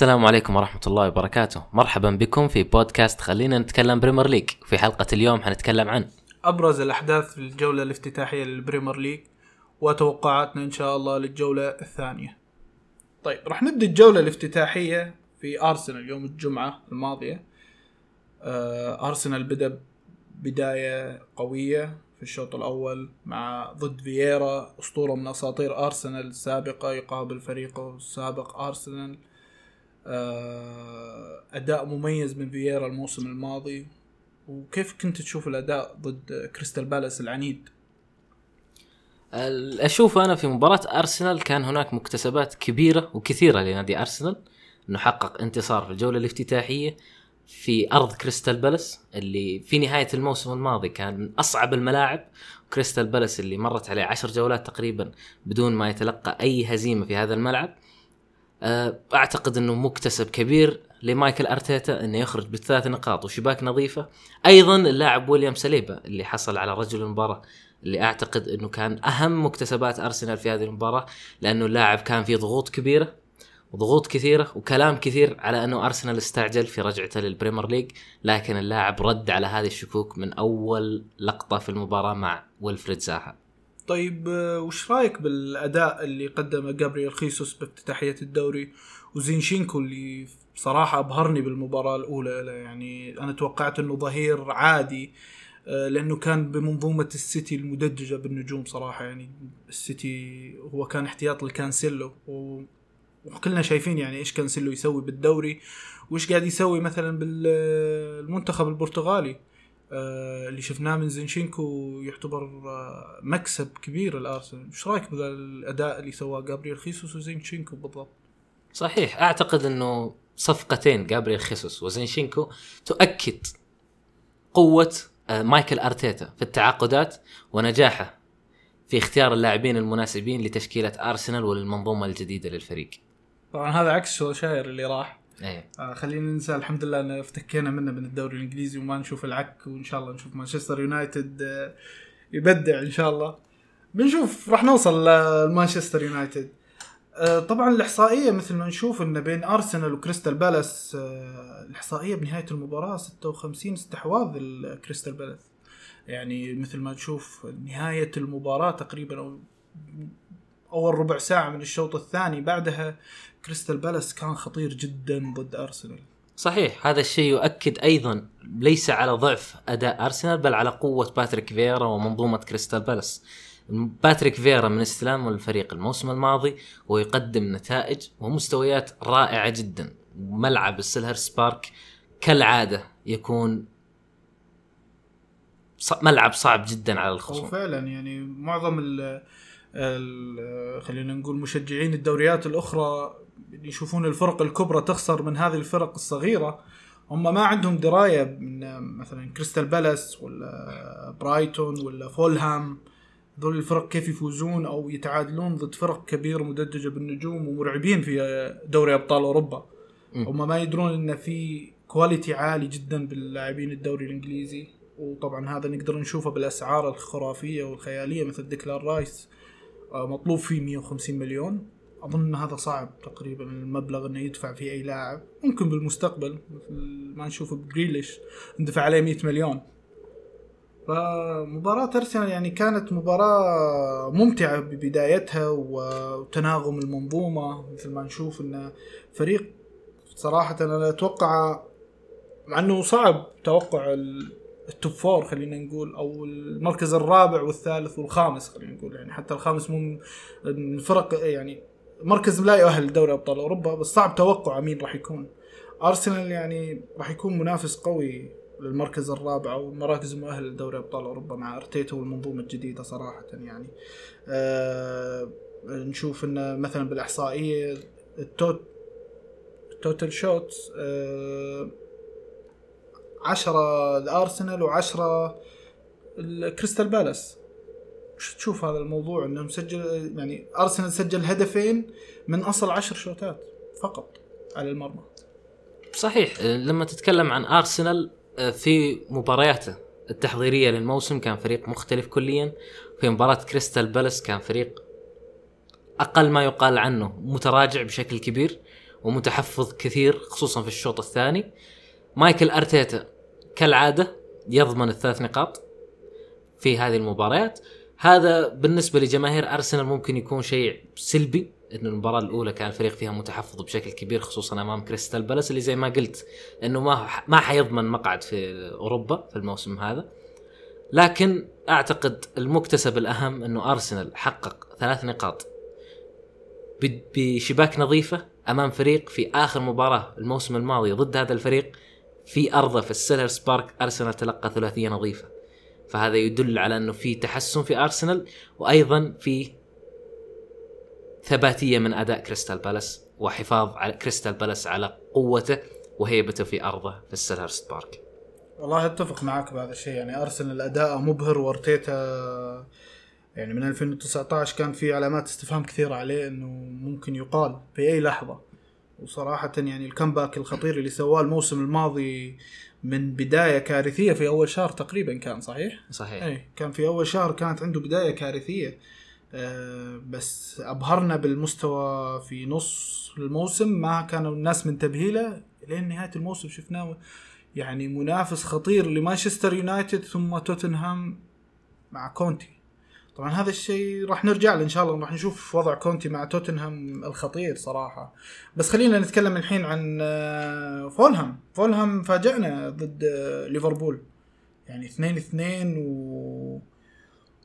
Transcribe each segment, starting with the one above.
السلام عليكم ورحمة الله وبركاته مرحبا بكم في بودكاست خلينا نتكلم Premier League في حلقة اليوم حنتكلم عن أبرز الأحداث في الجولة الافتتاحية لل Premier League وتوقعاتنا إن شاء الله للجولة الثانية. طيب راح نبدأ الجولة الافتتاحية في أرسنال يوم الجمعة الماضية. آه أرسنال بدأ بداية قوية في الشوط الأول مع ضد فييرا أسطورة من أساطير أرسنال السابقة يقابل فريقه السابق أرسنال. آه أداء مميز من فييرا الموسم الماضي. وكيف كنت تشوف الأداء ضد كريستال بالاس العنيد؟ ال- أشوف أنا في مباراة أرسنال كان هناك مكتسبات كبيرة وكثيرة لنادي أرسنال. انه حقق انتصار في الجولة الافتتاحية في أرض كريستال بالاس اللي في نهاية الموسم الماضي كان من أصعب الملاعب. كريستال بالاس اللي مرت عليه عشر جولات تقريبا بدون ما يتلقى أي هزيمة في هذا الملعب. أعتقد إنه مكتسب كبير لمايكل أرتيتا إنه يخرج بالثلاث نقاط وشباك نظيفة. أيضا اللاعب ويليام سليبا اللي حصل على رجل المباراة اللي أعتقد إنه كان أهم مكتسبات أرسنال في هذه المباراة لأنه اللاعب كان في ضغوط كبيرة وضغوط كثيرة وكلام كثير على إنه أرسنال استعجل في رجعته لل Premier League لكن اللاعب رد على هذه الشكوك من أول لقطة في المباراة مع ويلفريد زاها. طيب آه، وش رأيك بالأداء اللي قدمه جابرييل خيسوس بافتتاحية الدوري؟ وزينشينكو اللي بصراحه أبهرني بالمباراة الأولى يعني أنا توقعت إنه ظهير عادي آه، لأنه كان بمنظومة السيتي المدججه بالنجوم صراحة. يعني السيتي هو كان احتياط لكانسيلو وكلنا شايفين يعني إيش كانسيلو يسوي بالدوري. وإيش قاعد يسوي مثلا بالمنتخب البرتغالي؟ آه، اللي شفناه من زينشينكو يعتبر آه، مكسب كبير لأرسنال. إيش رأيك بالاداء اللي سواه جابرييل خيسوس وزينشينكو بالضبط؟ صحيح أعتقد إنه صفقتين جابرييل خيسوس وزينشينكو تؤكد قوة آه، مايكل أرتيتا في التعاقدات ونجاحه في اختيار اللاعبين المناسبين لتشكيلة أرسنال وللمنظومة الجديدة للفريق. طبعا هذا عكس سولشاير اللي راح. إيه. آه خلينا ننسى الحمد لله إن افتكينا منه من الدوري الإنجليزي وما نشوف العك وإن شاء الله نشوف مانشستر يونايتد آه يبدع إن شاء الله. بنشوف راح نوصل لمانشستر يونايتد. آه طبعا الإحصائية مثل ما نشوف إن بين أرسنال وكريستال بالاس آه الإحصائية بنهاية المباراة 56 استحواذ لكريستال بالاس. يعني مثل ما تشوف نهاية المباراة تقريبا أو أول ربع ساعة من الشوط الثاني بعدها كريستال بالاس كان خطير جدا ضد أرسنال صحيح هذا الشيء يؤكد أيضا ليس على ضعف أداء أرسنال بل على قوة باتريك فييرا ومنظومة كريستال بالاس. باتريك فييرا من استلامه للفريق الموسم الماضي ويقدم نتائج ومستويات رائعة جدا. ملعب السيلهرست بارك كالعادة يكون ملعب صعب جدا على الخصوم. فعلا يعني معظم خلينا نقول مشجعين الدوريات الأخرى يشوفون الفرق الكبرى تخسر من هذه الفرق الصغيرة هم ما عندهم دراية من مثلا كريستال بالاس ولا برايتون ولا فولهام. ذول الفرق كيف يفوزون أو يتعادلون ضد فرق كبيرة مدججه بالنجوم ومرعبين في دوري أبطال أوروبا. هم ما يدرون إن في quality عالي جدا باللاعبين الدوري الإنجليزي. وطبعا هذا نقدر نشوفه بالأسعار الخرافية والخيالية مثل ديكلان رايس. مطلوب فيه 150 مليون. أظن إن هذا صعب تقريبا المبلغ إنه يدفع فيه أي لاعب. ممكن بالمستقبل مثل ما نشوف بجريليش اندفع عليه 100 مليون. فمباراة أرسنال يعني كانت مباراة ممتعة ببدايتها وتناغم المنظومة. مثل ما نشوف إن فريق صراحة أنا أتوقع مع إنه صعب توقع ال- ال top four خلينا نقول أو المركز الرابع والثالث والخامس خلينا نقول. يعني حتى الخامس مو الفرق يعني مركز لا يؤهل لدوري أبطال أوروبا بس صعب توقع مين راح يكون. أرسنال يعني راح يكون منافس قوي للمركز الرابع أو المراكز المؤهله لدوري أبطال أوروبا مع أرتيتا والمنظومة الجديدة صراحة يعني. أه نشوف انه مثلا بالإحصائية ال tot- ال total shots أه 10 لأرسنال و10 لكريستال بالاس. وش تشوف هذا الموضوع؟ انه مسجل يعني أرسنال سجل هدفين من أصل 10 شوتات فقط على المرمى. صحيح. لما تتكلم عن أرسنال آه، في مبارياته التحضيرية للموسم كان فريق مختلف كليا. في مباراة كريستال بالاس كان فريق أقل ما يقال عنه متراجع بشكل كبير ومتحفظ كثير خصوصا في الشوط الثاني. مايكل أرتيتا كالعادة يضمن الثلاث نقاط في هذه المباريات. هذا بالنسبة لجماهير أرسنال ممكن يكون شيء سلبي إنه المباراة الأولى كان الفريق فيها متحفظ بشكل كبير خصوصا أمام كريستال بالاس اللي زي ما قلت إنه ما ما حيضمن مقعد في أوروبا في الموسم هذا. لكن أعتقد المكتسب الأهم إنه أرسنال حقق ثلاث نقاط بشباك نظيفة أمام فريق في آخر مباراة الموسم الماضي ضد هذا الفريق في أرضه في السيلهرست بارك أرسنال تلقى ثلاثية نظيفة. فهذا يدل على أنه في تحسن في أرسنال وأيضا في ثباتية من أداء كريستال بالاس وحفاظ على كريستال بالاس على قوته وهيبته في أرضه في السيلهرست بارك. والله أتفق معك بهذا الشيء. يعني أرسنال اداءه مبهر وأرتيتا يعني من 2019 كان في علامات استفهام كثيرة عليه إنه ممكن يقال في اي لحظة وصراحة يعني ال comeback الخطير اللي سواه الموسم الماضي من بداية كارثية في أول شهر تقريبا كان صحيح؟ صحيح. اي كان في أول شهر كانت عنده بداية كارثية. أه بس أبهرنا بالمستوى في نص الموسم ما كانوا الناس منتبهين له لين نهاية الموسم. شفناه يعني منافس خطير لمانشستر يونايتد ثم توتنهام مع كونتي. طبعا هذا الشيء راح نرجع له إن شاء الله راح نشوف وضع كونتي مع توتنهام الخطير صراحة. بس خلينا نتكلم الحين عن آه، فولهام. فولهام فاجأنا ضد آه، ليفربول. يعني اثنين اثنين و...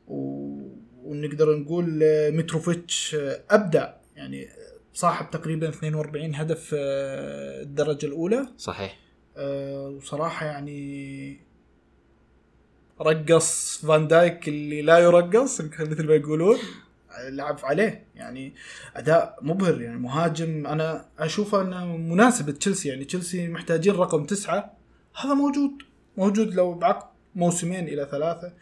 و... ونقدر نقول آه، متروفيتش أبدع. يعني صاحب تقريبا 42 هدف الدرجة الأولى. صحيح. وصراحة يعني رقص فان دايك اللي لا يرقص مثل ما يقولون. لعب عليه يعني أداء مبهر يعني مهاجم. أنا أشوفه إنه مناسب تشيلسي يعني تشيلسي محتاجين رقم تسعة. هذا موجود موجود لو بعقد موسمين إلى ثلاثة.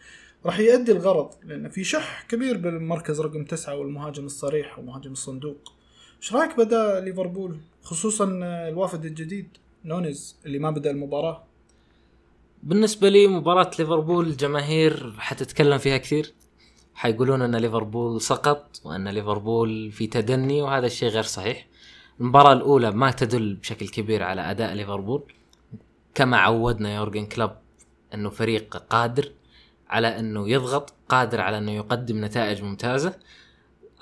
راح يؤدي الغرض لأن في شح كبير بالمركز رقم تسعة والمهاجم الصريح ومهاجم الصندوق. إيش رأيك بدا ليفربول؟ خصوصا الوافد الجديد نونيز اللي ما بدأ المباراة. بالنسبة لي مباراة ليفربول الجماهير حتتكلم فيها كثير. حيقولون أن ليفربول سقط وأن ليفربول في تدني وهذا الشيء غير صحيح. المباراة الأولى ما تدل بشكل كبير على أداء ليفربول. كما عودنا يورجن كلوب أنه فريق قادر على أنه يضغط قادر على أنه يقدم نتائج ممتازة.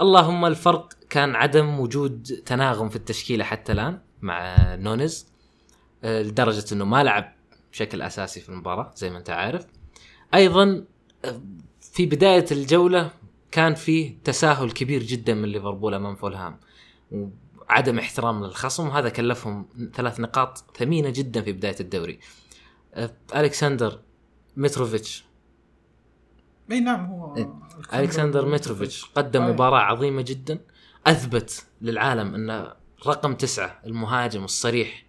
اللهم الفرق كان عدم وجود تناغم في التشكيلة حتى الآن مع نونز آه، لدرجة أنه ما لعب بشكل أساسي في المباراة زي ما أنت عارف. أيضا في بداية الجولة كان في تساهل كبير جدا من ليفربول أمام فولهام وعدم احترام للخصم. وهذا كلفهم ثلاث نقاط ثمينة جدا في بداية الدوري. ألكسندر متروفيتش. أي نعم هو إيه. ألكسندر متروفيتش. قدم مباراة عظيمة جدا أثبت للعالم أن رقم تسعة المهاجم الصريح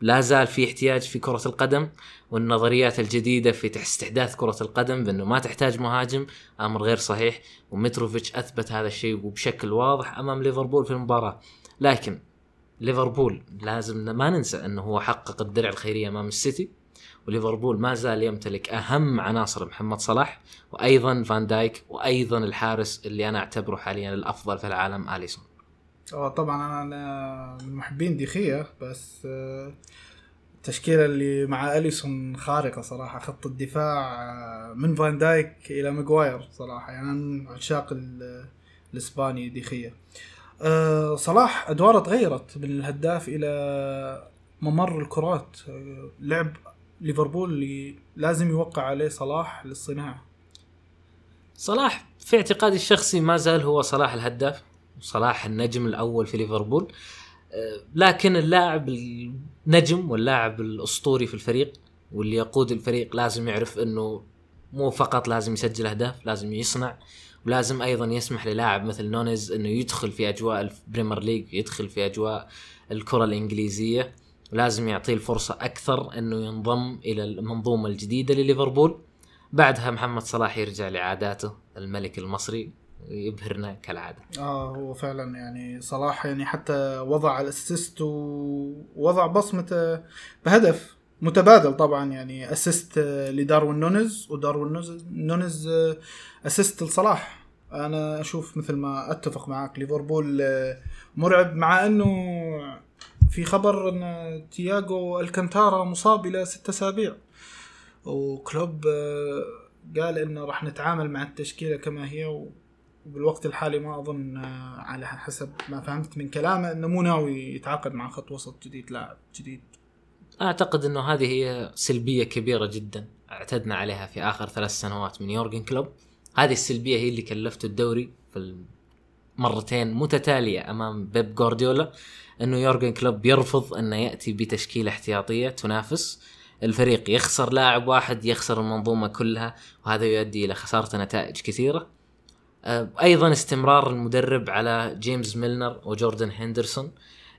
لا زال في احتياج في كرة القدم والنظريات الجديدة في استحداث كرة القدم بأنه ما تحتاج مهاجم أمر غير صحيح ومتروفيتش أثبت هذا الشيء وبشكل واضح أمام ليفربول في المباراة. لكن ليفربول لازم ما ننسى أنه هو حقق الدرع الخيرية أمام السيتي وليفربول ما زال يمتلك أهم عناصر محمد صلاح وأيضا فان دايك وأيضا الحارس اللي أنا أعتبره حاليا الأفضل في العالم أليسون طبعا أنا من محبين ديخيا بس آه، التشكيلة اللي مع أليسون خارقة صراحة. خط الدفاع آه، من فان دايك إلى ماجواير صراحة. يعني أنا من عشاق الإسباني ديخيا آه، صلاح أدواره تغيرت من الهداف إلى ممر الكرات. لعب ليفربول اللي لازم يوقع عليه صلاح للصناعة. صلاح في اعتقادي الشخصي ما زال هو صلاح الهداف. صلاح النجم الأول في ليفربول. آه، لكن اللاعب النجم واللاعب الأسطوري في الفريق واللي يقود الفريق لازم يعرف إنه مو فقط لازم يسجل أهداف لازم يصنع ولازم أيضا يسمح للاعب مثل نونيز إنه يدخل في أجواء ال Premier League يدخل في أجواء الكرة الإنجليزية. ولازم يعطيه الفرصة أكثر إنه ينضم إلى المنظومة الجديدة لليفربول. بعدها محمد صلاح يرجع لعاداته الملك المصري. يبهرنا كالعادة. آه هو فعلا يعني صلاح يعني حتى وضع ال assist ووضع بصمته بهدف متبادل طبعا يعني assist لداروين نونز وداروين نونز assist لصلاح. أنا أشوف مثل ما أتفق معك ليفربول مرعب مع إنه في خبر إن تياغو ألكانتارا مصاب إلى ست أسابيع. وكلوب آه، قال إنه راح نتعامل مع التشكيلة كما هي وبالوقت الحالي ما أظن آه، على حسب ما فهمت من كلامه إنه مو ناوي يتعاقد مع خط وسط جديد لاعب جديد. أعتقد إنه هذه هي سلبية كبيرة جدا اعتدنا عليها في آخر ثلاث سنوات من يورجن كلوب. هذه السلبية هي اللي كلفته الدوري في مرتين متتالية أمام بيب جوارديولا إنه يورجن كلوب يرفض إنه يأتي بتشكيلة احتياطية تنافس. الفريق يخسر لاعب واحد يخسر المنظومة كلها وهذا يؤدي إلى خسارة نتائج كثيرة. أيضا استمرار المدرب على جيمس ميلنر وجوردن هندرسون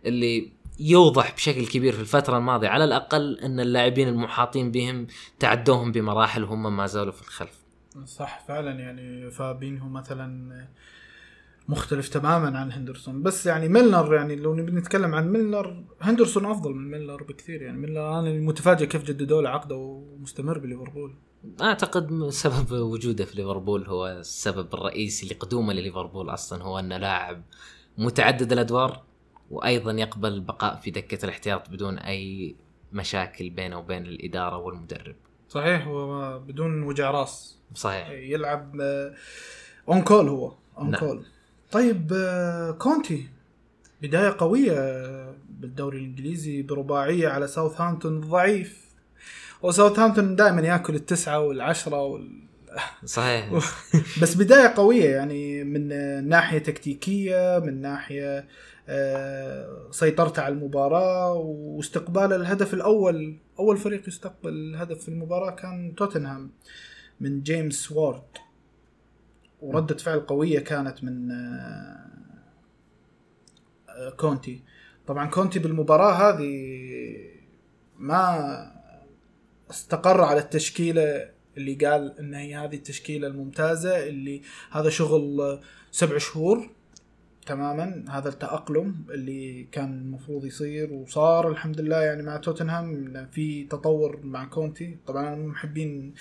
اللي يوضح بشكل كبير في الفترة الماضية على الأقل أن اللاعبين المحاطين بهم تعدوهم بمراحل هم ما زالوا في الخلف. صح فعلا يعني فابينهو مثلا مختلف تماما عن هندرسون. بس يعني ميلنر يعني لو نبي نتكلم عن ميلنر هندرسون أفضل من ميلنر بكثير. يعني ميلنر أنا متفاجئ كيف جددوا له عقده ومستمر بليفربول. أعتقد سبب وجوده في ليفربول هو السبب الرئيسي لقدومه لليفربول أصلا هو انه لاعب متعدد الأدوار وأيضا يقبل البقاء في دكة الاحتياط بدون أي مشاكل بينه وبين الإدارة والمدرب. صحيح هو بدون وجع راس. صحيح. يلعب on call هو on call نعم. طيب آه، كونتي بداية قوية بالدوري الإنجليزي برباعية على ساوثهامبتون ضعيف. وساوثهامبتون دائما ياكل التسعة والعشرة وال... صحيح. بس بداية قوية يعني من ناحية تكتيكية من ناحية آه، سيطرته على المباراة واستقبال الهدف الأول أول فريق يستقبل الهدف في المباراة كان توتنهام من جيمس وورد. وردة فعل قوية كانت من آه، كونتي. طبعا كونتي بالمباراة هذه ما استقر على التشكيلة اللي قال إن هي هذه التشكيلة الممتازة اللي هذا شغل سبع شهور تماما هذا التأقلم اللي كان المفروض يصير وصار الحمد لله يعني مع توتنهام في تطور مع كونتي. طبعا أنا محبين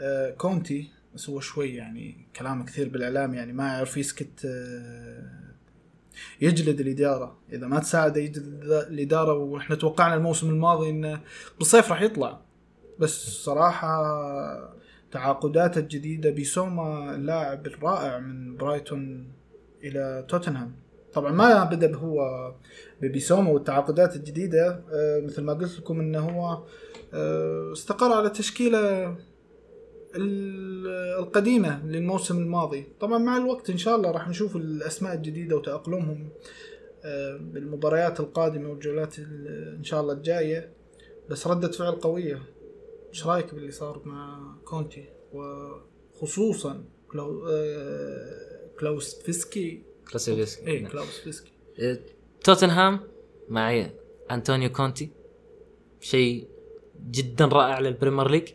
آه، كونتي بس هو شوي يعني كلام كثير بالإعلام يعني ما يعرف يسكت آه، يجلد الإدارة. إذا ما تساعد يجلد الإدارة وإحنا توقعنا الموسم الماضي إنه بالصيف راح يطلع. بس صراحة تعاقداته الجديدة بيسوما اللاعب الرائع من برايتون إلى توتنهام. طبعا ما بدأ هو ببيسوما والتعاقدات الجديدة آه، مثل ما قلت لكم إنه هو آه، استقر على تشكيلة القديمة للموسم الماضي. طبعا مع الوقت إن شاء الله راح نشوف الأسماء الجديدة وتأقلمهم آه، بالمباريات القادمة والجولات إن شاء الله الجاية. بس ردة فعل قوية. إيش رأيك باللي صار مع كونتي؟ وخصوصا كلو آه، كلاوس فيسكي. كلاوس فيسكي. اي كلاوس فيسكي. آه، توتنهام مع انطونيو كونتي. شيء جدا رائع لل Premier League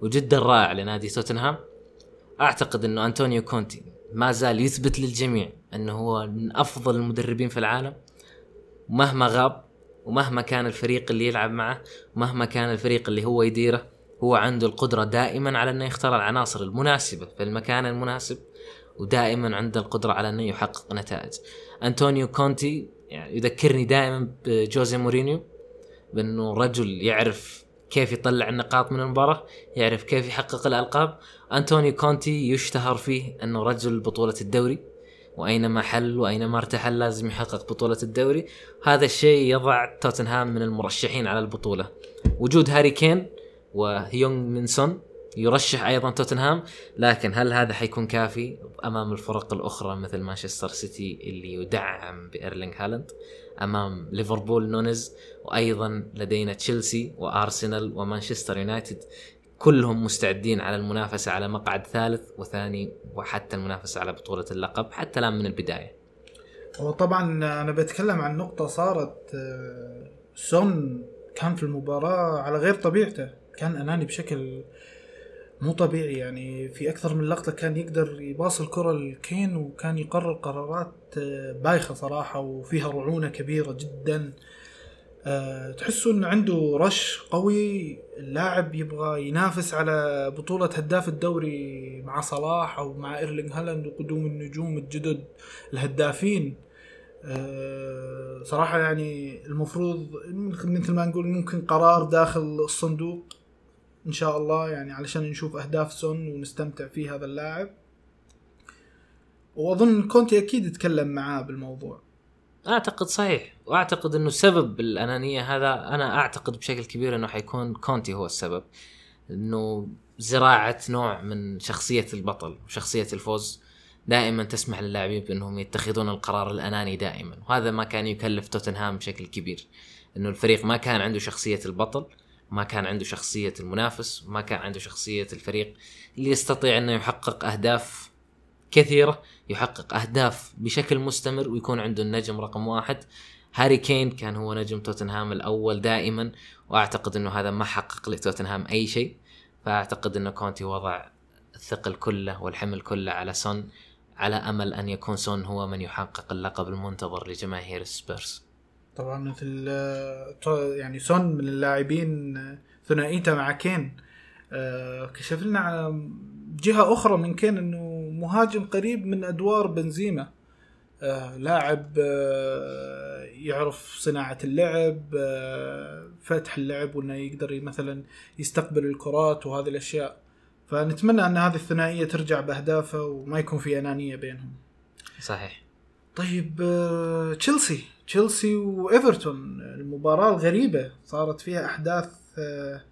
وجدا رائع لنادي توتنهام. أعتقد إنه انطونيو كونتي ما زال يثبت للجميع إنه هو من أفضل المدربين في العالم. مهما غاب ومهما كان الفريق اللي يلعب معه ومهما كان الفريق اللي هو يديره هو عنده القدرة دائما على أنه يختار العناصر المناسبة في المكان المناسب ودائما عنده القدرة على أنه يحقق نتائج. أنطونيو كونتي يعني يذكرني دائما بجوزي مورينيو بأنه رجل يعرف كيف يطلع النقاط من المباراة يعرف كيف يحقق الألقاب. أنتوني كونتي يشتهر فيه أنه رجل بطولة الدوري وأينما حل وأينما ارتحل لازم يحقق بطولة الدوري. هذا الشيء يضع توتنهام من المرشحين على البطولة. وجود هاري كين وهيونغ مين سون يرشح أيضا توتنهام لكن هل هذا حيكون كافي أمام الفرق الأخرى مثل مانشستر سيتي اللي يدعم بإيرلينغ هالاند أمام ليفربول نونز وأيضا لدينا تشيلسي وأرسنال ومانشستر يونايتد كلهم مستعدين على المنافسة على مقعد ثالث وثاني وحتى المنافسة على بطولة اللقب حتى الآن من البداية. وطبعا أنا بتكلم عن نقطة صارت آه، سون كان في المباراة على غير طبيعته كان أناني بشكل مو طبيعي. يعني في أكثر من لقطة كان يقدر يباص الكرة لكين وكان يقرر قرارات آه، بايخة صراحة وفيها رعونة كبيرة جدا. أه تحسوا انه عنده rush قوي اللاعب يبغى ينافس على بطولة هداف الدوري مع صلاح أو مع إيرلينغ هالاند وقدوم النجوم الجدد الهدافين. آه، صراحة يعني المفروض مثل ما نقول ممكن قرار داخل الصندوق إن شاء الله يعني علشان نشوف اهداف سون ونستمتع فيه هذا اللاعب. وأظن كونتي أكيد يتكلم معاه بالموضوع. أعتقد صحيح. وأعتقد إنه سبب الأنانية هذا أنا أعتقد بشكل كبير إنه حيكون كونتي هو السبب. إنه زراعة نوع من شخصية البطل وشخصية الفوز دائما تسمح للاعبين بأنهم يتخذون القرار الأناني دائما. وهذا ما كان يكلف توتنهام بشكل كبير. إنه الفريق ما كان عنده شخصية البطل. ما كان عنده شخصية المنافس ما كان عنده شخصية الفريق اللي يستطيع إنه يحقق أهداف كثيرة يحقق أهداف بشكل مستمر ويكون عنده النجم رقم واحد. هاري كين كان هو نجم توتنهام الأول دائما وأعتقد إنه هذا ما حقق لتوتنهام أي شيء. فأعتقد إنه كونتي وضع الثقل كله والحمل كله على سون على أمل أن يكون سون هو من يحقق اللقب المنتظر لجماهير السبيرز طبعا مثل آه، يعني سون من اللاعبين آه، ثنائيته مع كين. آه، كشف لنا على جهة أخرى من كين إنه مهاجم قريب من أدوار بنزيما. لاعب يعرف صناعة اللعب فتح اللعب وإنه يقدر مثلا يستقبل الكرات وهذه الأشياء. فنتمنى أن هذه الثنائية ترجع باهدافها وما يكون في أنانية بينهم. صحيح. طيب آه، تشيلسي. تشيلسي وإيفرتون المباراة الغريبة صارت فيها أحداث آه،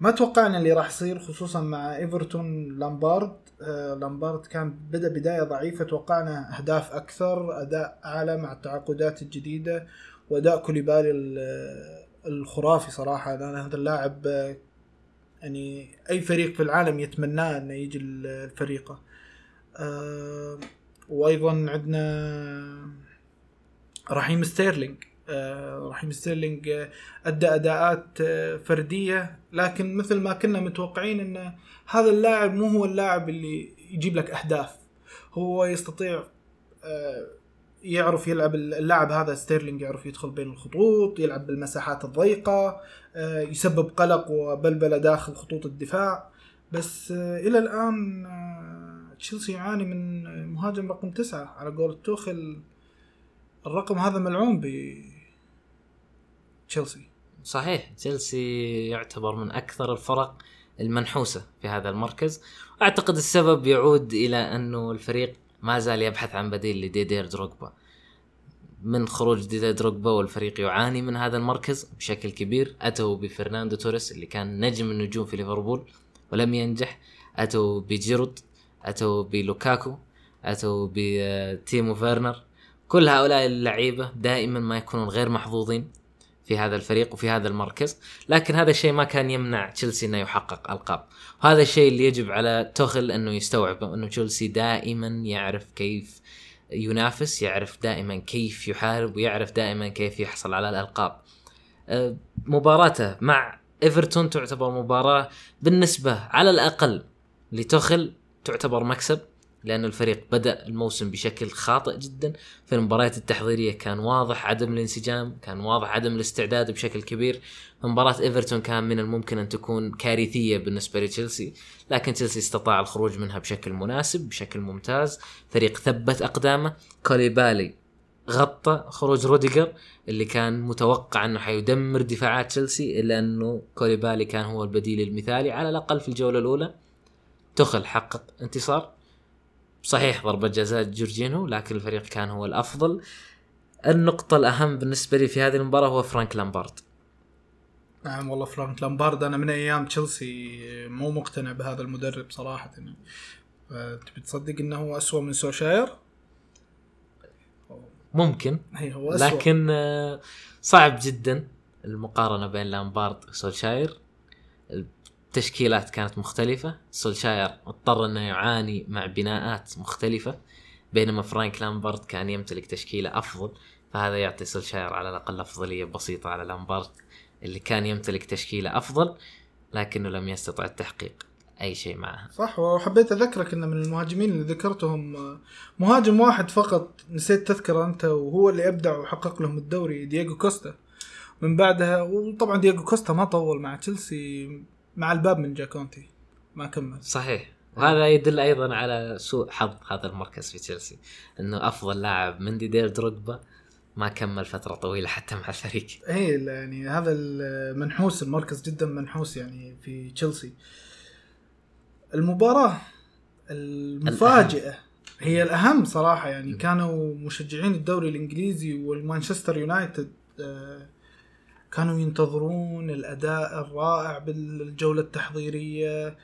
ما توقعنا اللي راح يصير خصوصا مع إيفرتون لامبارد. آه، لامبارد كان بدأ بداية ضعيفة توقعنا أهداف أكثر أداء أعلى مع التعاقدات الجديدة وأداء كوليبالي الخرافي صراحة. لأن هذا اللاعب يعني أي فريق في العالم يتمناه إنه يجي الفريقه أه وأيضا عندنا رحيم ستيرلينج. أه رحيم ستيرلينج أدى أداءات آه، فردية لكن مثل ما كنا متوقعين إن هذا اللاعب مو هو اللاعب اللي يجيب لك أهداف. هو يستطيع يعرف يلعب اللاعب هذا ستيرلينج يعرف يدخل بين الخطوط يلعب بالمساحات الضيقة آه، يسبب قلق وبلبلة داخل خطوط الدفاع. بس آه، إلى الآن آه، تشيلسي يعاني من مهاجم رقم تسعة على قول توخل الرقم هذا ملعون ب تشيلسي. صحيح تشيلسي يعتبر من أكثر الفرق المنحوسة في هذا المركز. أعتقد السبب يعود إلى أنه الفريق ما زال يبحث عن بديل لديدير دروغبا. من خروج ديدير دروغبا والفريق يعاني من هذا المركز بشكل كبير. أتوا بفرناندو توريس اللي كان نجم النجوم في ليفربول ولم ينجح. أتوا بجيرود اتوا بلوكاكو اتوا بتيمو فيرنر. كل هؤلاء اللعيبة دائما ما يكونون غير محظوظين في هذا الفريق وفي هذا المركز لكن هذا الشيء ما كان يمنع تشيلسي إنه يحقق ألقاب. وهذا الشيء اللي يجب على توخل إنه يستوعب إنه تشيلسي دائما يعرف كيف ينافس يعرف دائما كيف يحارب ويعرف دائما كيف يحصل على الألقاب. أه، مباراته مع إيفرتون تعتبر مباراة بالنسبة على الأقل لتوخل تعتبر مكسب لأن الفريق بدأ الموسم بشكل خاطئ جدا. في المباريات التحضيرية كان واضح عدم الانسجام كان واضح عدم الاستعداد بشكل كبير. مباراة إيفرتون كان من الممكن أن تكون كارثية بالنسبة لتشيلسي لكن تشيلسي استطاع الخروج منها بشكل مناسب بشكل ممتاز. فريق ثبت أقدامه. كوليبالي غطى خروج روديجر اللي كان متوقع أنه حيدمر دفاعات تشيلسي إلا أنه كوليبالي كان هو البديل المثالي على الأقل في الجولة الأولى. توخل حقق انتصار. صحيح ضربة جزاء جورجينو لكن الفريق كان هو الأفضل. النقطة الأهم بالنسبة لي في هذه المباراة هو فرانك لامبارد. نعم والله فرانك لامبارد. أنا من أيام تشيلسي مو مقتنع بهذا المدرب صراحة. تبي تصدق أنه أسوأ من سوشاير؟ ممكن. هي هو أسوأ. لكن آه، صعب جدا المقارنة بين لامبارد وسولشاير التشكيلات كانت مختلفة. سولشاير اضطر إنه يعاني مع بناءات مختلفة بينما فرانك لامبارد كان يمتلك تشكيلة أفضل فهذا يعطي سولشاير على الأقل أفضلية بسيطة على لامبارد اللي كان يمتلك تشكيلة أفضل لكنه لم يستطع التحقيق أي شيء معها صح وحبيت أذكرك انه من المهاجمين اللي ذكرتهم مهاجم واحد فقط نسيت تذكره أنت وهو اللي ابدع وحقق لهم الدوري دييغو كوستا. من بعدها وطبعا دييغو كوستا ما طول مع تشيلسي مع الباب من جا كونتي ما كمل. صحيح. وهذا يدل أيضا على سوء حظ هذا المركز في تشيلسي. إنه أفضل لاعب من ديدييه دروجبا ما كمل فترة طويلة حتى مع الفريق. اي يعني هذا المنحوس المركز جدا منحوس يعني في تشيلسي. المباراة المفاجئة هي الأهم صراحة يعني كانوا مشجعين الدوري الإنجليزي والمانشستر يونايتد آه، كانوا ينتظرون الأداء الرائع بالجولة التحضيرية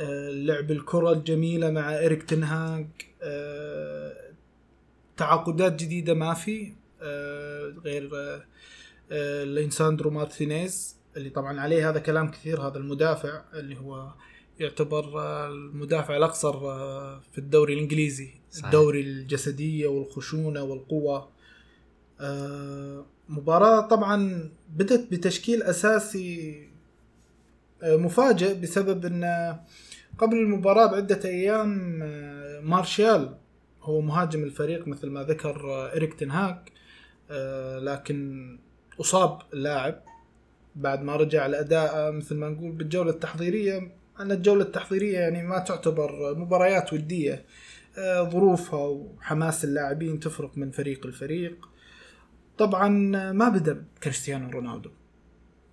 آه، لعب الكرة الجميلة مع اريك تنهاج آه، تعاقدات جديدة ما في غير ليساندرو مارتينيز اللي طبعا عليه هذا كلام كثير هذا المدافع اللي هو يعتبر المدافع الأقصر في الدوري الإنجليزي صحيح. الدوري الجسدية والخشونة والقوة آه، مباراة طبعا بدت بتشكيل أساسي آه، مفاجئ بسبب إن قبل المباراة بعدة أيام آه، مارشال هو مهاجم الفريق مثل ما ذكر إريك تنهاك لكن أصاب اللاعب بعد ما رجع الاداء مثل ما نقول بالجولة التحضيرية. أن الجولة التحضيرية يعني ما تعتبر مباريات ودية ظروفها وحماس اللاعبين تفرق من فريق لفريق. طبعا ما بدأ بكريستيانو رونالدو.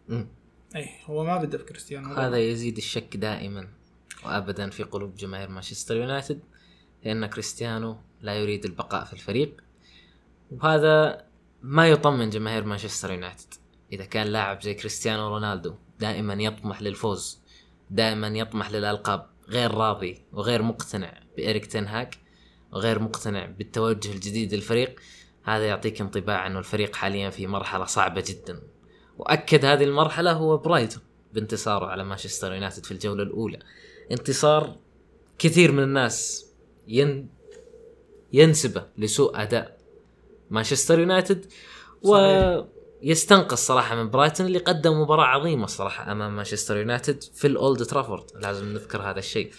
مم. اي هو ما بدأ بكريستيانو رونالدو. هذا يزيد الشك دائما وابدا في قلوب جماهير مانشستر يونايتد لأن كريستيانو لا يريد البقاء في الفريق وهذا ما يطمن جماهير مانشستر يونايتد. إذا كان لاعب زي كريستيانو رونالدو دائما يطمح للفوز دائما يطمح للألقاب غير راضي وغير مقتنع بإريك تنهاك وغير مقتنع بالتوجه الجديد للفريق هذا يعطيك انطباع إنه الفريق حاليا في مرحلة صعبة جدا. وأكد هذه المرحلة هو برايتون بانتصاره على مانشستر يونايتد في الجولة الأولى. انتصار كثير من الناس ينسبه لسوء أداء مانشستر يونايتد و يستنقص صراحة من برايتون اللي قدم مباراة عظيمة صراحة أمام مانشستر يونايتد في الأولد ترافورد. لازم نذكر هذا الشيء.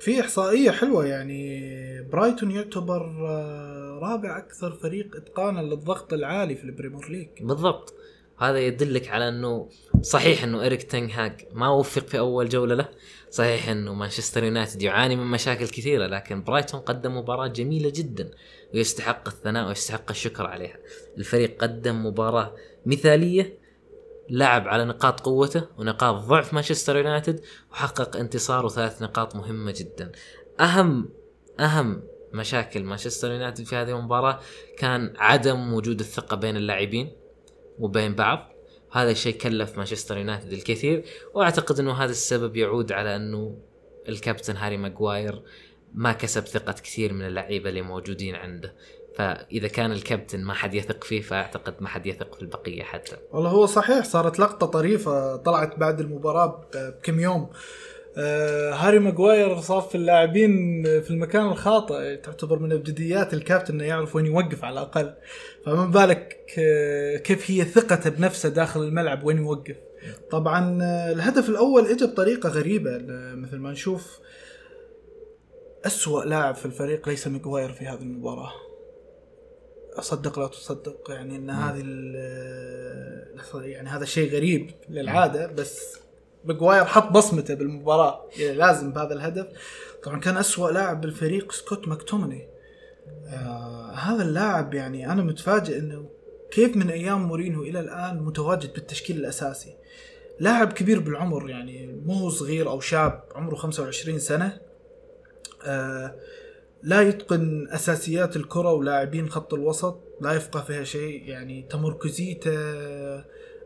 في إحصائية حلوة يعني برايتون يعتبر آه، رابع أكثر فريق إتقانا للضغط العالي في البريمير ليج. بالضبط. هذا يدلك على إنه صحيح إنه إريك تنغ هاج ما وفق في أول جولة له. صحيح إنه مانشستر يونايتد يعاني من مشاكل كثيرة لكن برايتون قدم مباراة جميلة جدا ويستحق الثناء ويستحق الشكر عليها. الفريق قدم مباراة مثالية لعب على نقاط قوته ونقاط ضعف مانشستر يونايتد وحقق انتصار وثلاث نقاط مهمة جدا. أهم أهم مشاكل مانشستر يونايتد في هذه المباراة كان عدم وجود الثقة بين اللاعبين وبين بعض. هذا الشيء كلف مانشستر يونايتد الكثير وأعتقد إنه هذا السبب يعود على إنه الكابتن هاري ماجواير ما كسب ثقة كثير من اللعيبة اللي موجودين عنده. فإذا كان الكابتن ما حد يثق فيه فأعتقد ما حد يثق في البقية حتى. والله هو صحيح صارت لقطة طريفة طلعت بعد المباراة بكم يوم. آه هاري ماجواير صافف اللاعبين في المكان الخاطئ تعتبر من ابجديات الكابتن إنه يعرف وين يوقف على الأقل. فما بالك كيف هي ثقته بنفسه داخل الملعب وين يوقف. طبعا آه، الهدف الأول اجى بطريقة غريبة مثل ما نشوف أسوأ لاعب في الفريق ليس ماجواير في هذه المباراة. أصدق لا تصدق يعني إن هذه يعني هذا شيء غريب للعادة بس ماجواير حط بصمته بالمباراة. يعني لازم بهذا الهدف. طبعا كان أسوأ لاعب بالفريق سكوت ماكتومني. آه هذا اللاعب يعني أنا متفاجئ إنه كيف من أيام مورينو إلى الآن متواجد بالتشكيل الأساسي. لاعب كبير بالعمر يعني مو صغير أو شاب عمره 25 سنة. آه لا يتقن أساسيات الكرة ولاعبين خط الوسط لا يفقه فيها شيء يعني تمركزيته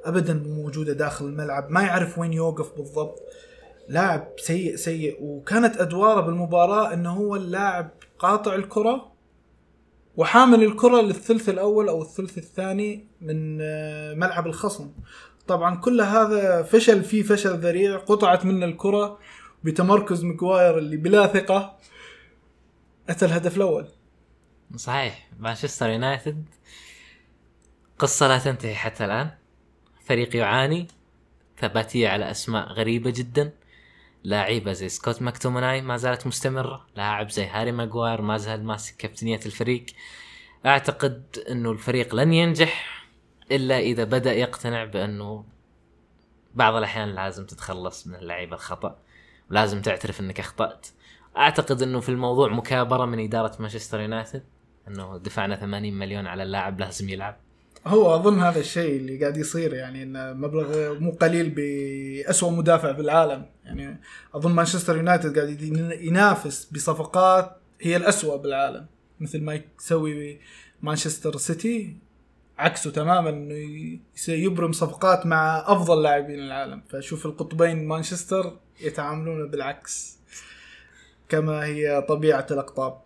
ابدا موجودة داخل الملعب ما يعرف وين يوقف بالضبط. لاعب سيء سيء. وكانت أدواره بالمباراة إنه هو اللاعب قاطع الكرة وحامل الكرة للثلث الأول أو الثلث الثاني من آه، ملعب الخصم. طبعا كل هذا فشل فيه فشل ذريع قطعت منه الكرة بتمركز مكواير اللي بلا ثقة. اتى الهدف الأول. صحيح. مانشستر يونايتد. قصة لا تنتهي حتى الآن. فريق يعاني ثباتية على أسماء غريبة جدا. لاعيبة زي سكوت ماكتومناي ما زالت مستمرة. لاعب زي هاري ماجواير ما زال ماسك كابتنية الفريق. أعتقد أنه الفريق لن ينجح إلا إذا بدأ يقتنع بأنه بعض الأحيان لازم تتخلص من اللعيبة الخطأ. ولازم تعترف أنك أخطأت. أعتقد إنه في الموضوع مكابرة من إدارة مانشستر يونايتد إنه دفعنا 80 مليون على اللاعب لازم يلعب. هو أظن هذا الشيء اللي قاعد يصير يعني إن مبلغ مو قليل باسوء مدافع بالعالم يعني أظن مانشستر يونايتد قاعد ينافس بصفقات هي الاسوء بالعالم. مثل ما يسوي مانشستر سيتي عكسه تماما إنه يبرم صفقات مع أفضل لاعبين العالم. فشوف القطبين مانشستر يتعاملون بالعكس. كما هي طبيعة الأقطاب.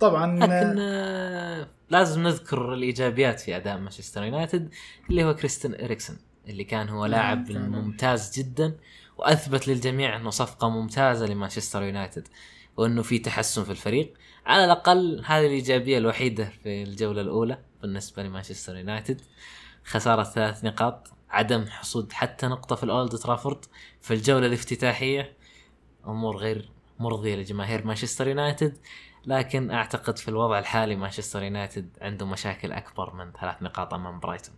طبعا لكن آه، لازم نذكر الإيجابيات في أداء مانشستر يونايتد اللي هو كريستن إريكسون اللي كان هو نعم، لاعب ممتاز جدا وأثبت للجميع أنه صفقة ممتازة لمانشستر يونايتد وأنه في تحسن في الفريق. على الأقل هذه الإيجابية الوحيدة في الجولة الأولى بالنسبة لمانشستر يونايتد. خسارة ثلاث نقاط عدم حصود حتى نقطة في الأولد ترافورد. في الجولة الافتتاحية أمور غير مرضية لجماهير مانشستر يونايتد لكن أعتقد في الوضع الحالي مانشستر يونايتد عنده مشاكل أكبر من ثلاث نقاط أمام برايتون.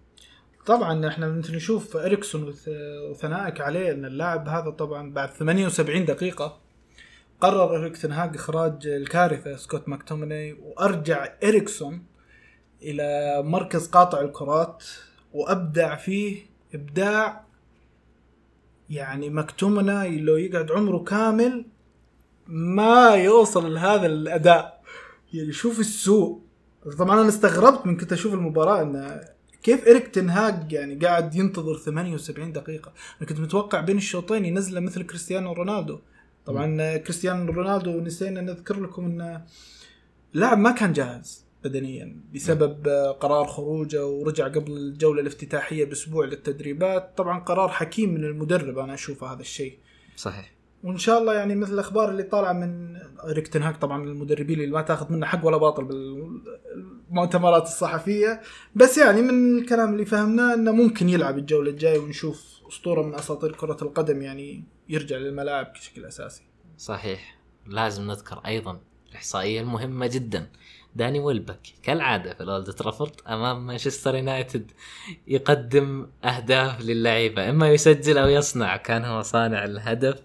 طبعا إحنا نشوف إريكسون وثنائك عليه إن اللاعب هذا طبعا بعد 78 دقيقة قرر إريك تنهاج إخراج الكارثة سكوت ماكتوميني وأرجع إريكسون إلى مركز قاطع الكرات وأبدع فيه إبداع يعني مكتومنا لو يقعد عمره كامل ما يوصل لهذا الأداء. يعني شوف السوء. طبعا أنا استغربت من كنت أشوف المباراة إن كيف إريك تنهاج يعني قاعد ينتظر 78 دقيقة. أنا كنت متوقع بين الشوطين ينزله مثل كريستيانو رونالدو. طبعا كريستيانو رونالدو نسينا نذكر لكم انه اللاعب ما كان جاهز بدنيا بسبب قرار خروجه ورجع قبل الجولة الافتتاحية بأسبوع للتدريبات. طبعا قرار حكيم من المدرب أنا أشوفه هذا الشيء. صحيح. وإن شاء الله يعني مثل الأخبار اللي طالعة من ريك تنهاك طبعا من المدربين اللي ما تاخذ منه حق ولا باطل بالمؤتمرات الصحفية. بس يعني من الكلام اللي فهمناه إنه ممكن يلعب الجولة الجاية ونشوف أسطورة من أساطير كرة القدم يعني يرجع للملاعب بشكل أساسي. صحيح. لازم نذكر أيضا الإحصائية المهمة جدا. داني ويلبك كالعادة في الأولد ترافورد أمام مانشستر يونايتد يقدم أهداف للعيبة إما يسجل أو يصنع كان هو صانع الهدف.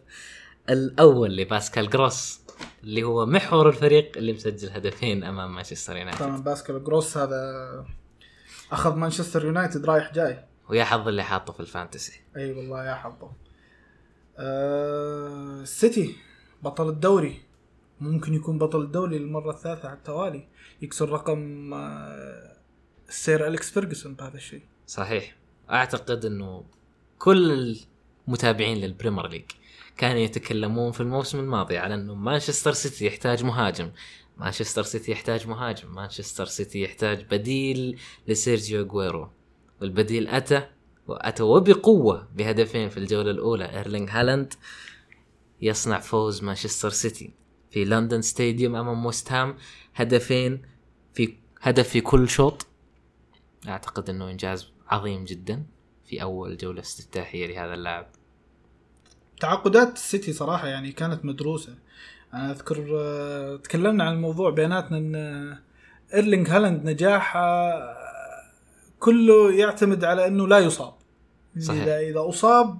الأول لباسكال جروس اللي هو محور الفريق اللي مسجل هدفين أمام مانشستر يونايتد. طبعا باسكال جروس هذا أخذ مانشستر يونايتد رايح جاي. ويا حظ اللي حاطه في ال Fantasy. أي أيوة والله يا حظه. آه سيتي بطل الدوري. ممكن يكون بطل الدوري للمرة الثالثة على التوالي. يكسر رقم آه السير أليكس فيرجسون بهذا الشيء. صحيح. أعتقد إنه كل المتابعين للبريمير ليج كانوا يتكلمون في الموسم الماضي على إنه مانشستر سيتي يحتاج مهاجم. مانشستر سيتي يحتاج مهاجم. مانشستر سيتي يحتاج بديل لسيرجيو أغويرو. والبديل أتى وأتى وبقوة بهدفين في الجولة الأولى. إيرلينغ هالاند يصنع فوز مانشستر سيتي في لندن ستاديوم أمام ويست هام. هدفين في هدف في كل شوط. أعتقد إنه إنجاز عظيم جدا في أول جولة استفتاحية لهذا اللاعب. تعاقدات السيتي صراحة يعني كانت مدروسة. أنا أذكر آه، تكلمنا عن الموضوع بيناتنا إن إيرلينغ هالاند نجاحه كله يعتمد على إنه لا يصاب. صحيح. إذا إذا أصاب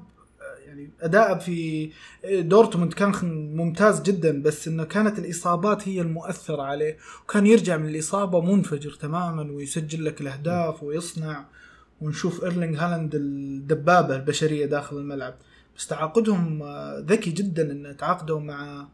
يعني اداءه في دورتموند كان ممتاز جدا بس إنه كانت الإصابات هي المؤثرة عليه وكان يرجع من الإصابة منفجر تماما ويسجل لك الأهداف ويصنع ونشوف إيرلينغ هالاند الدبابة البشرية داخل الملعب. بس تعاقدهم ذكي جدا إن تعاقدوا مع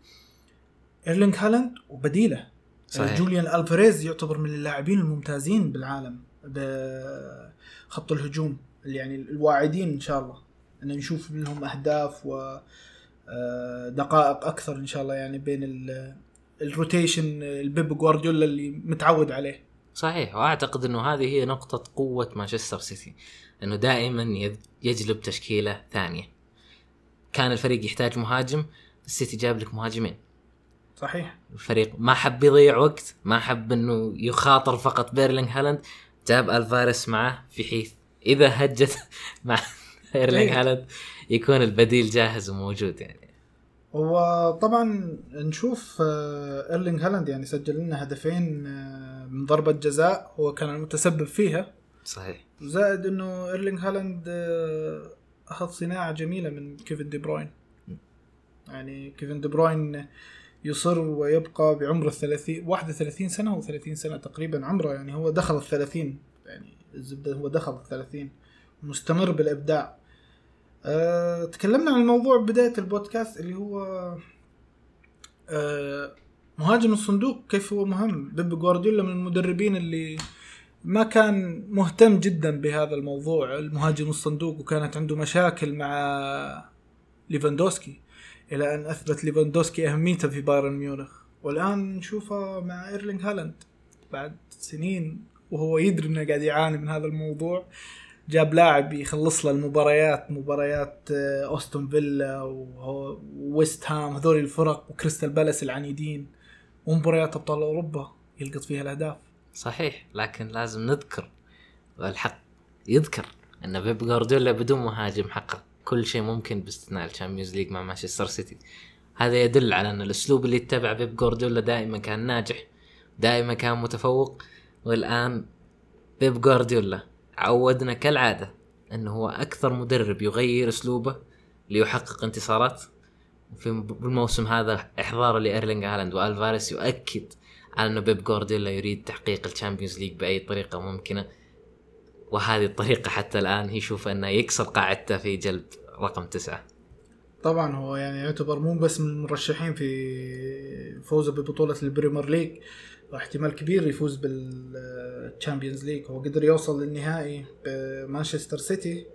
إيرلينغ هالاند وبديله. صحيح. جوليان ألفاريز يعتبر من اللاعبين الممتازين بالعالم بخط الهجوم اللي يعني الواعدين إن شاء الله. إن نشوف منهم أهداف و آه، دقائق أكثر إن شاء الله يعني بين ال rotation البيب جوارديولا اللي متعود عليه. صحيح وأعتقد إنه هذه هي نقطة قوة مانشستر سيتي إنه دائما يجلب تشكيلة ثانية. كان الفريق يحتاج مهاجم السيتي جاب لك مهاجمين. صحيح. الفريق ما حب يضيع وقت ما حب إنه يخاطر فقط بإيرلينغ هالاند جاب ألفاريس معه في حيث إذا هجت مع ايرلينغ إيه. هالاند يكون البديل جاهز وموجود يعني. وطبعا نشوف آه، إيرلينغ هالاند يعني سجل لنا هدفين آه، من ضربة جزاء هو كان المتسبب فيها. صحيح. زائد إنه إيرلينغ هالاند آه، أخذ صناعة جميلة من كيفن دي بروين. يعني كيفن دي بروين يصر ويبقى بعمر الثلاثين 31 سنة أو 30 سنة تقريبا عمره. يعني هو دخل الثلاثين. يعني الزبدة هو دخل الثلاثين. مستمر بالإبداع. أه تكلمنا عن الموضوع بداية البودكاست اللي هو أه مهاجم الصندوق. كيف هو مهم؟ بيب جوارديولا من المدربين اللي ما كان مهتم جدا بهذا الموضوع. المهاجم الصندوق وكانت عنده مشاكل مع ليفاندوسكي إلى أن أثبت ليفاندوسكي أهميته في بايرن ميونخ. والآن نشوفه مع إيرلينغ هالاند. بعد سنين وهو يدري إنه قاعد يعاني من هذا الموضوع جاب لاعب يخلص له المباريات مباريات آه، أوستون فيلا وويست هام هذول الفرق وكريستال بالاس العنيدين. ومباريات أبطال أوروبا يلقط فيها الأهداف. صحيح لكن لازم نذكر والحق يذكر إن بيب جوارديولا بدون مهاجم حقق كل شيء ممكن باستثناء ال Champions League مع مانشستر سيتي. هذا يدل على إن الأسلوب اللي اتبع بيب جوارديولا دائما كان ناجح دائما كان متفوق والآن بيب جوارديولا عودنا كالعادة إنه هو أكثر مدرب يغير أسلوبه ليحقق انتصارات. في الموسم هذا إحضاره لايرلينج هالاند وآلفاريس يؤكد على أنه بيب جوارديولا يريد تحقيق ال Champions League بأي طريقة ممكنة. وهذه الطريقة حتى الآن يشوف أنه يكسر قاعدته في جلب رقم تسعة. طبعا هو يعني يعتبر مو بس من المرشحين في فوزه ببطولة ال Premier League واحتمال كبير يفوز بال Champions League. هو قدر يوصل للنهائي بمانشستر سيتي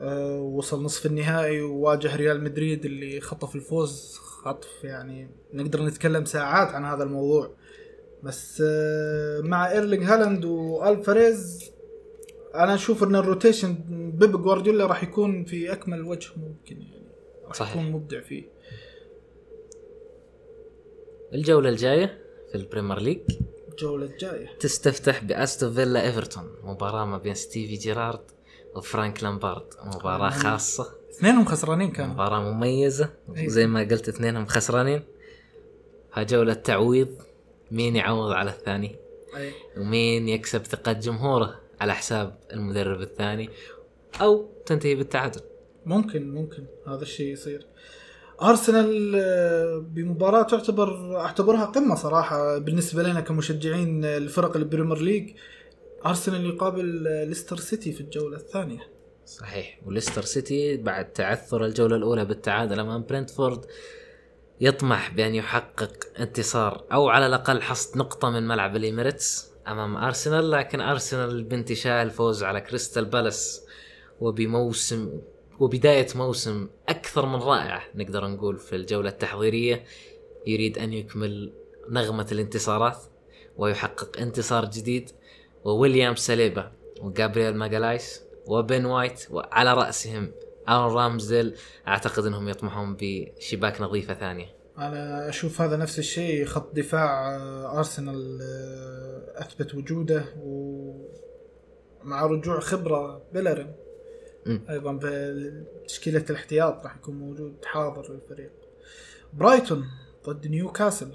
آه، وصل نصف النهائي وواجه ريال مدريد اللي خطف الفوز. خطف يعني نقدر نتكلم ساعات عن هذا الموضوع. بس آه، مع إيرلينج هالاند وألفاريز أنا أشوف إن ال rotation بيب جوارديولا راح يكون في أكمل وجه ممكن يعني راح صحيح. يكون مبدع فيه الجولة الجاية في ال Premier League الجولة الجاية تستفتح بأستون فيلا إيفرتون مباراة ما بين ستيفي جيرارد وفرانك لامبارد مباراة آه. خاصة اثنينهم خسرانين كانوا مباراة مميزة إيه. زي ما قلت اثنينهم خسرانين ها جولة تعويض مين يعوض على الثاني؟ أي. ومين يكسب ثقة جمهوره على حساب المدرب الثاني؟ أو تنتهي بالتعادل. ممكن ممكن هذا الشيء يصير. أرسنال آه، بمباراة تعتبر أعتبرها قمة صراحة بالنسبة لنا كمشجعين لفرق ال Premier League. أرسنال يقابل آه، ليستر سيتي في الجولة الثانية. صحيح. وليستر سيتي بعد تعثر الجولة الأولى بالتعادل أمام برنتفورد. يطمح بأن يحقق انتصار أو على الأقل حصد نقطة من ملعب الإيميريتس أمام أرسنال لكن أرسنال بانتشاء الفوز على كريستال بالاس وبموسم وبداية موسم أكثر من رائعة نقدر نقول في الجولة التحضيرية. يريد أن يكمل نغمة الانتصارات ويحقق انتصار جديد. وويليام ساليبا وجابرييل ماجالايس وبن وايت وعلى رأسهم آرون رامزديل أعتقد أنهم يطمحون بشباك نظيفة ثانية. أنا أشوف هذا نفس الشيء خط دفاع آه، أرسنال آه، أثبت وجوده ومع رجوع خبرة بيلرين. أيضا بتشكيله الاحتياط راح يكون موجود حاضر للفريق برايتون ضد نيوكاسل.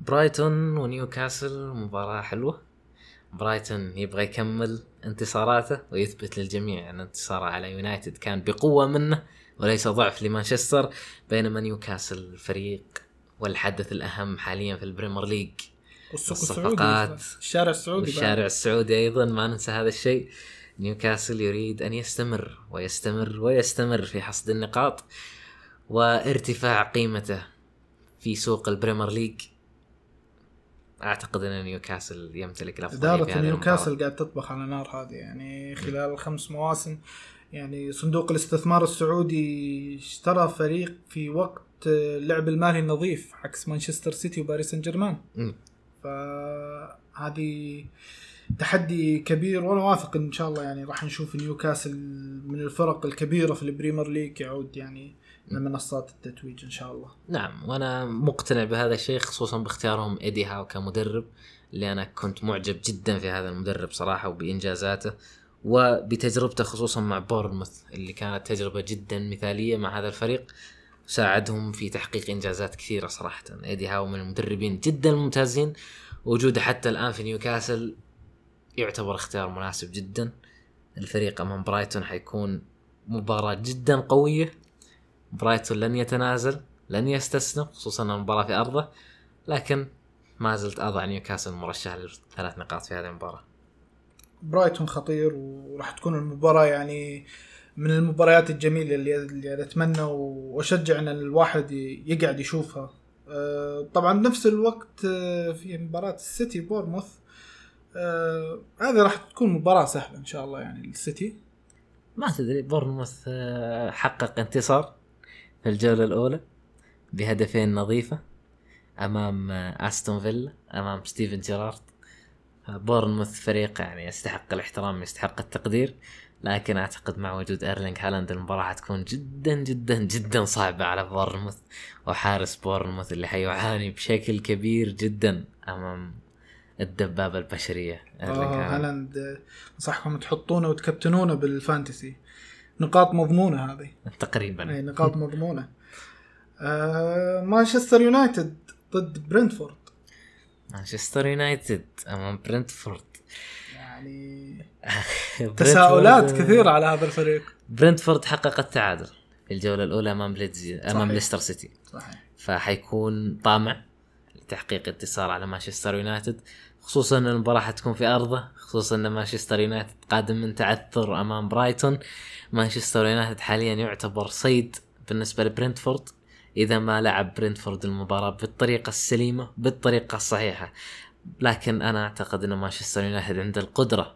برايتون ونيوكاسل مباراة حلوة. برايتون يبغى يكمل انتصاراته ويثبت للجميع أن انتصاره على يونايتد كان بقوة منه وليس ضعف لمانشستر بينما نيوكاسل فريق والحدث الأهم حاليا في ال Premier League. الصفقات السعودي الشارع السعودي بعد. والشارع السعودي أيضا ما ننسى هذا الشيء. نيوكاسل يريد أن يستمر ويستمر ويستمر في حصد النقاط وارتفاع قيمته في سوق ال Premier League. أعتقد إن نيوكاسل يمتلك الأفضلية هذه نيوكاسل قاعد تطبخ على نار هذه يعني خلال خمس مواسم يعني صندوق الاستثمار السعودي اشترى فريق في وقت اللعب المالي النظيف عكس مانشستر سيتي وباريس سان جيرمان. فهذه تحدي كبير وأنا واثق إن شاء الله يعني راح نشوف نيوكاسل من الفرق الكبيرة في ال Premier League يعود يعني لمنصات التتويج إن شاء الله. نعم وأنا مقتنع بهذا الشيء خصوصا باختيارهم إيدي هاو كمدرب اللي أنا كنت معجب جدا في هذا المدرب صراحة وبإنجازاته وبتجربته خصوصا مع بورنموث اللي كانت تجربة جدا مثالية مع هذا الفريق ساعدهم في تحقيق إنجازات كثيرة صراحة. إيدي هاو من المدربين جدا ممتازين وجوده حتى الآن في نيوكاسل يعتبر اختيار مناسب جدا. الفريق أمام برايتون حيكون مباراة جدا قوية برايتون لن يتنازل لن يستسلم خصوصا أن المباراة في أرضه لكن ما زلت أضع نيوكاسل مرشح لثلاث نقاط في هذه المباراة. برايتون خطير وراح تكون المباراة يعني من المباريات الجميلة اللي اللي أتمنى وأشجع إن الواحد يقعد يشوفها. آه، طبعا بنفس الوقت آه، في مباراة السيتي بورنموث آه، هذه راح تكون مباراة سهلة إن شاء الله يعني السيتي ما تدري بورنموث حقق انتصار. في الجولة الأولى بهدفين نظيفة أمام أستون فيلا أمام ستيفن جيرارد. بورنموث فريق يعني يستحق الاحترام يستحق التقدير لكن أعتقد مع وجود ايرلينج هالاند المباراة حتكون جدا جدا جدا صعبة على بورنموث وحارس بورنموث اللي حيعاني بشكل كبير جدا أمام الدبابة البشرية آه هالاند. انصحكم تحطونه وتكابتنونه بال Fantasy. نقاط مضمونة هذه. تقريبا. اي نقاط مضمونة. آه مانشستر يونايتد ضد برنتفورد. مانشستر يونايتد أمام برنتفورد. يعني تساؤلات كثيرة على هذا الفريق. برنتفورد حقق التعادل في الجولة الأولى أمام ليدز أمام ليستر سيتي. صحيح. فحيكون طامع لتحقيق انتصار على مانشستر يونايتد. خصوصا إن المباراة حتكون في أرضه خصوصا إن مانشستر يونايتد قادم من تعثر أمام برايتون. مانشستر يونايتد حاليا يعتبر صيد بالنسبة لبرنتفورد. إذا ما لعب برنتفورد المباراة بالطريقة السليمة بالطريقة الصحيحة. لكن أنا أعتقد إن مانشستر يونايتد عنده القدرة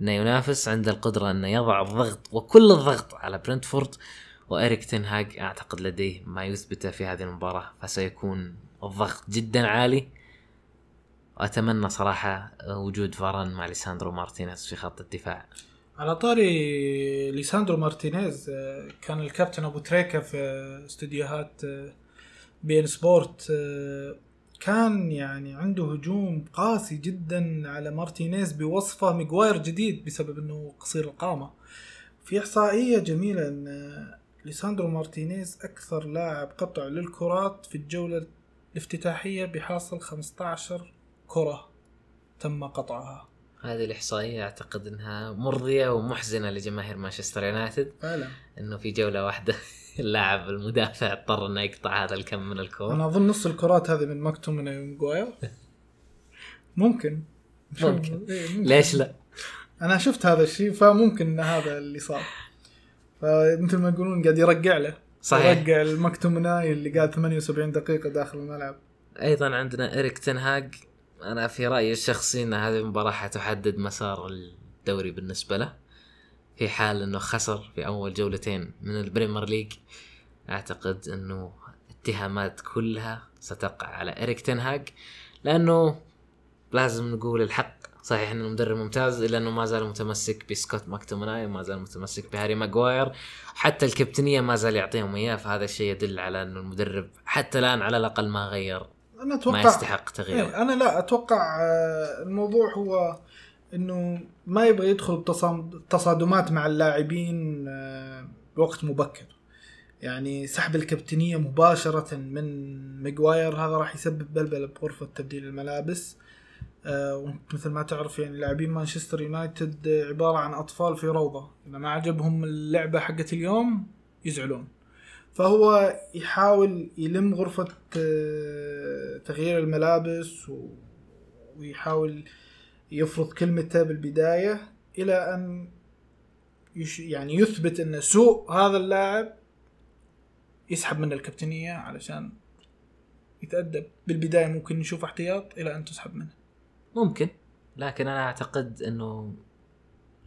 إنه ينافس عنده القدرة إنه يضع الضغط وكل الضغط على برنتفورد. وإريك تنهاج أعتقد لديه ما يثبته في هذه المباراة فسيكون الضغط جدا عالي. وأتمنى صراحة وجود فاران مع ليساندرو مارتينيز في خط الدفاع. على طاري ليساندرو مارتينيز آه، كان الكابتن أبو تريكا في استديوهات آه، بي إن سبورت آه، كان يعني عنده هجوم قاسي جدا على مارتينيز بوصفه ميغواير جديد بسبب إنه قصير القامة. في إحصائية جميلة إن ليساندرو مارتينيز أكثر لاعب قطع للكرات في الجولة الافتتاحية بحاصل 15 كرة تم قطعها. هذه الإحصائية أعتقد أنها مرضية ومحزنة لجماهير مانشستر يونايتد. فعلا. أنه في جولة واحدة اللاعب المدافع اضطر إنه يقطع هذا الكم من الكور أنا أظن نص الكرات هذه من مكتوم من ماجواير ممكن. ممكن. إيه، ليش لا؟ أنا شفت هذا الشيء فممكن إن هذا اللي صار. فمثل ما يقولون قاعد يرجع له. صحيح. يرجع المكتومناي اللي قاعد 78 دقيقة داخل الملعب. أيضا عندنا إريك تنهاج. أنا في رأيي الشخصي إن هذه المباراة حتحدد مسار الدوري بالنسبة له. في حال إنه خسر في أول جولتين من ال Premier League أعتقد إنه اتهامات كلها ستقع على إريك تنهاج لأنه لازم نقول الحق. صحيح إنه مدرب ممتاز إلا إنه ما زال متمسك بسكوت ماكتومناي وما زال متمسك بهاري ماجواير حتى الكابتنية ما زال يعطيهم إياه. فهذا الشيء يدل على إنه المدرب حتى الآن على الأقل ما غير أنا أتوقع ما يستحق تغيير إيه، أنا لا أتوقع آه، الموضوع هو إنه ما يبغى يدخل بتصادمات مع اللاعبين آه، بوقت مبكر. يعني سحب الكابتنية مباشرة من ماجواير هذا راح يسبب بلبلة بغرفة تبديل الملابس. آه مثل ما تعرف يعني لاعبين مانشستر يونايتد عبارة عن أطفال في روضة. إذا ما عجبهم اللعبة حقت اليوم يزعلون. فهو يحاول يلم غرفة آه، تغيير الملابس ويحاول يفرض كلمته بالبداية إلى أن يعني يثبت أن سوء هذا اللاعب يسحب من الكابتنية علشان يتأدب. بالبداية ممكن نشوف احتياط إلى أن تسحب منه. ممكن لكن أنا أعتقد أنه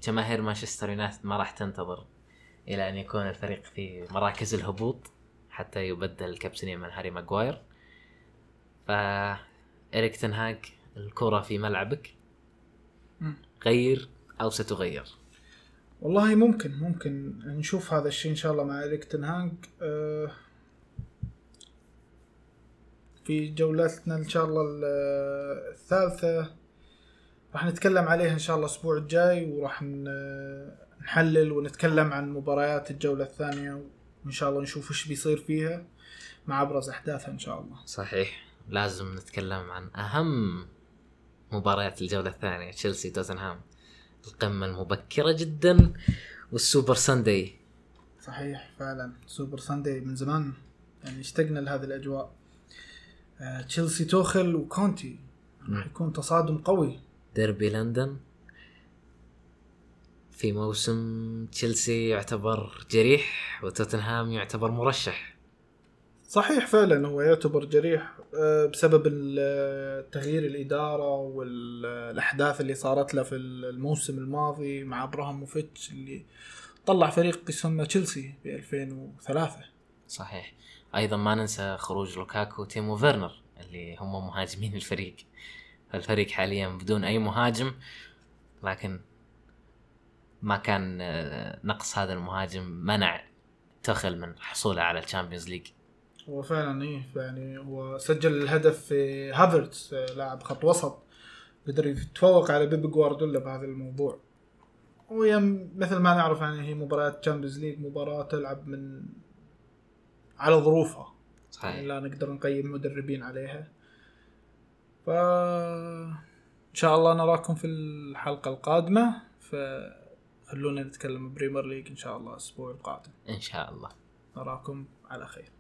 جماهير مانشستر يونايتد ما راح تنتظر إلى أن يكون الفريق في مراكز الهبوط حتى يبدل الكابتنية من هاري ماجواير ف إريك تنهاج الكرة في ملعبك. غير أو ستغير؟ والله ممكن ممكن نشوف هذا الشيء إن شاء الله مع إريك تنهاج أه في جولتنا إن شاء الله الثالثة. راح نتكلم عليها إن شاء الله الأسبوع الجاي وراح نحلل ونتكلم عن مباريات الجولة الثانية وإن شاء الله نشوف إيش بيصير فيها مع أبرز أحداثها إن شاء الله. صحيح. لازم نتكلم عن أهم مباريات الجولة الثانية تشيلسي توتنهام. القمة المبكرة جدا وال Super Sunday صحيح فعلا. Super Sunday من زمان. يعني اشتقنا لهذه الأجواء. آه، تشيلسي توخل وكونتي. راح يكون تصادم قوي. ديربي لندن. في موسم تشيلسي يعتبر جريح وتوتنهام يعتبر مرشح. صحيح فعلا هو يعتبر جريح آه، بسبب ال- تغيير الإدارة والأحداث اللي صارت له في الموسم الماضي مع ابراهاموفيتش اللي طلع فريق يسمى تشيلسي ب 2003 صحيح. أيضا ما ننسى خروج لوكاكو وتيمو فيرنر اللي هم مهاجمين الفريق. الفريق حاليا بدون أي مهاجم لكن ما كان آه، نقص هذا المهاجم منع توخل من حصوله على ال Champions League. هو فعلا إيه يعني هو سجل الهدف في هافرتس آه، لاعب خط وسط قدر يتفوق على بيب جوارديولا بهذا الموضوع. وهي مثل ما نعرف يعني هي مباراة Champions League مباراة تلعب من على ظروفها. يعني صحيح لا نقدر نقيم مدربين عليها. ف إن شاء الله نراكم في الحلقة القادمة. فخلونا نتكلم Premier League إن شاء الله الأسبوع القادم. إن شاء الله. نراكم على خير.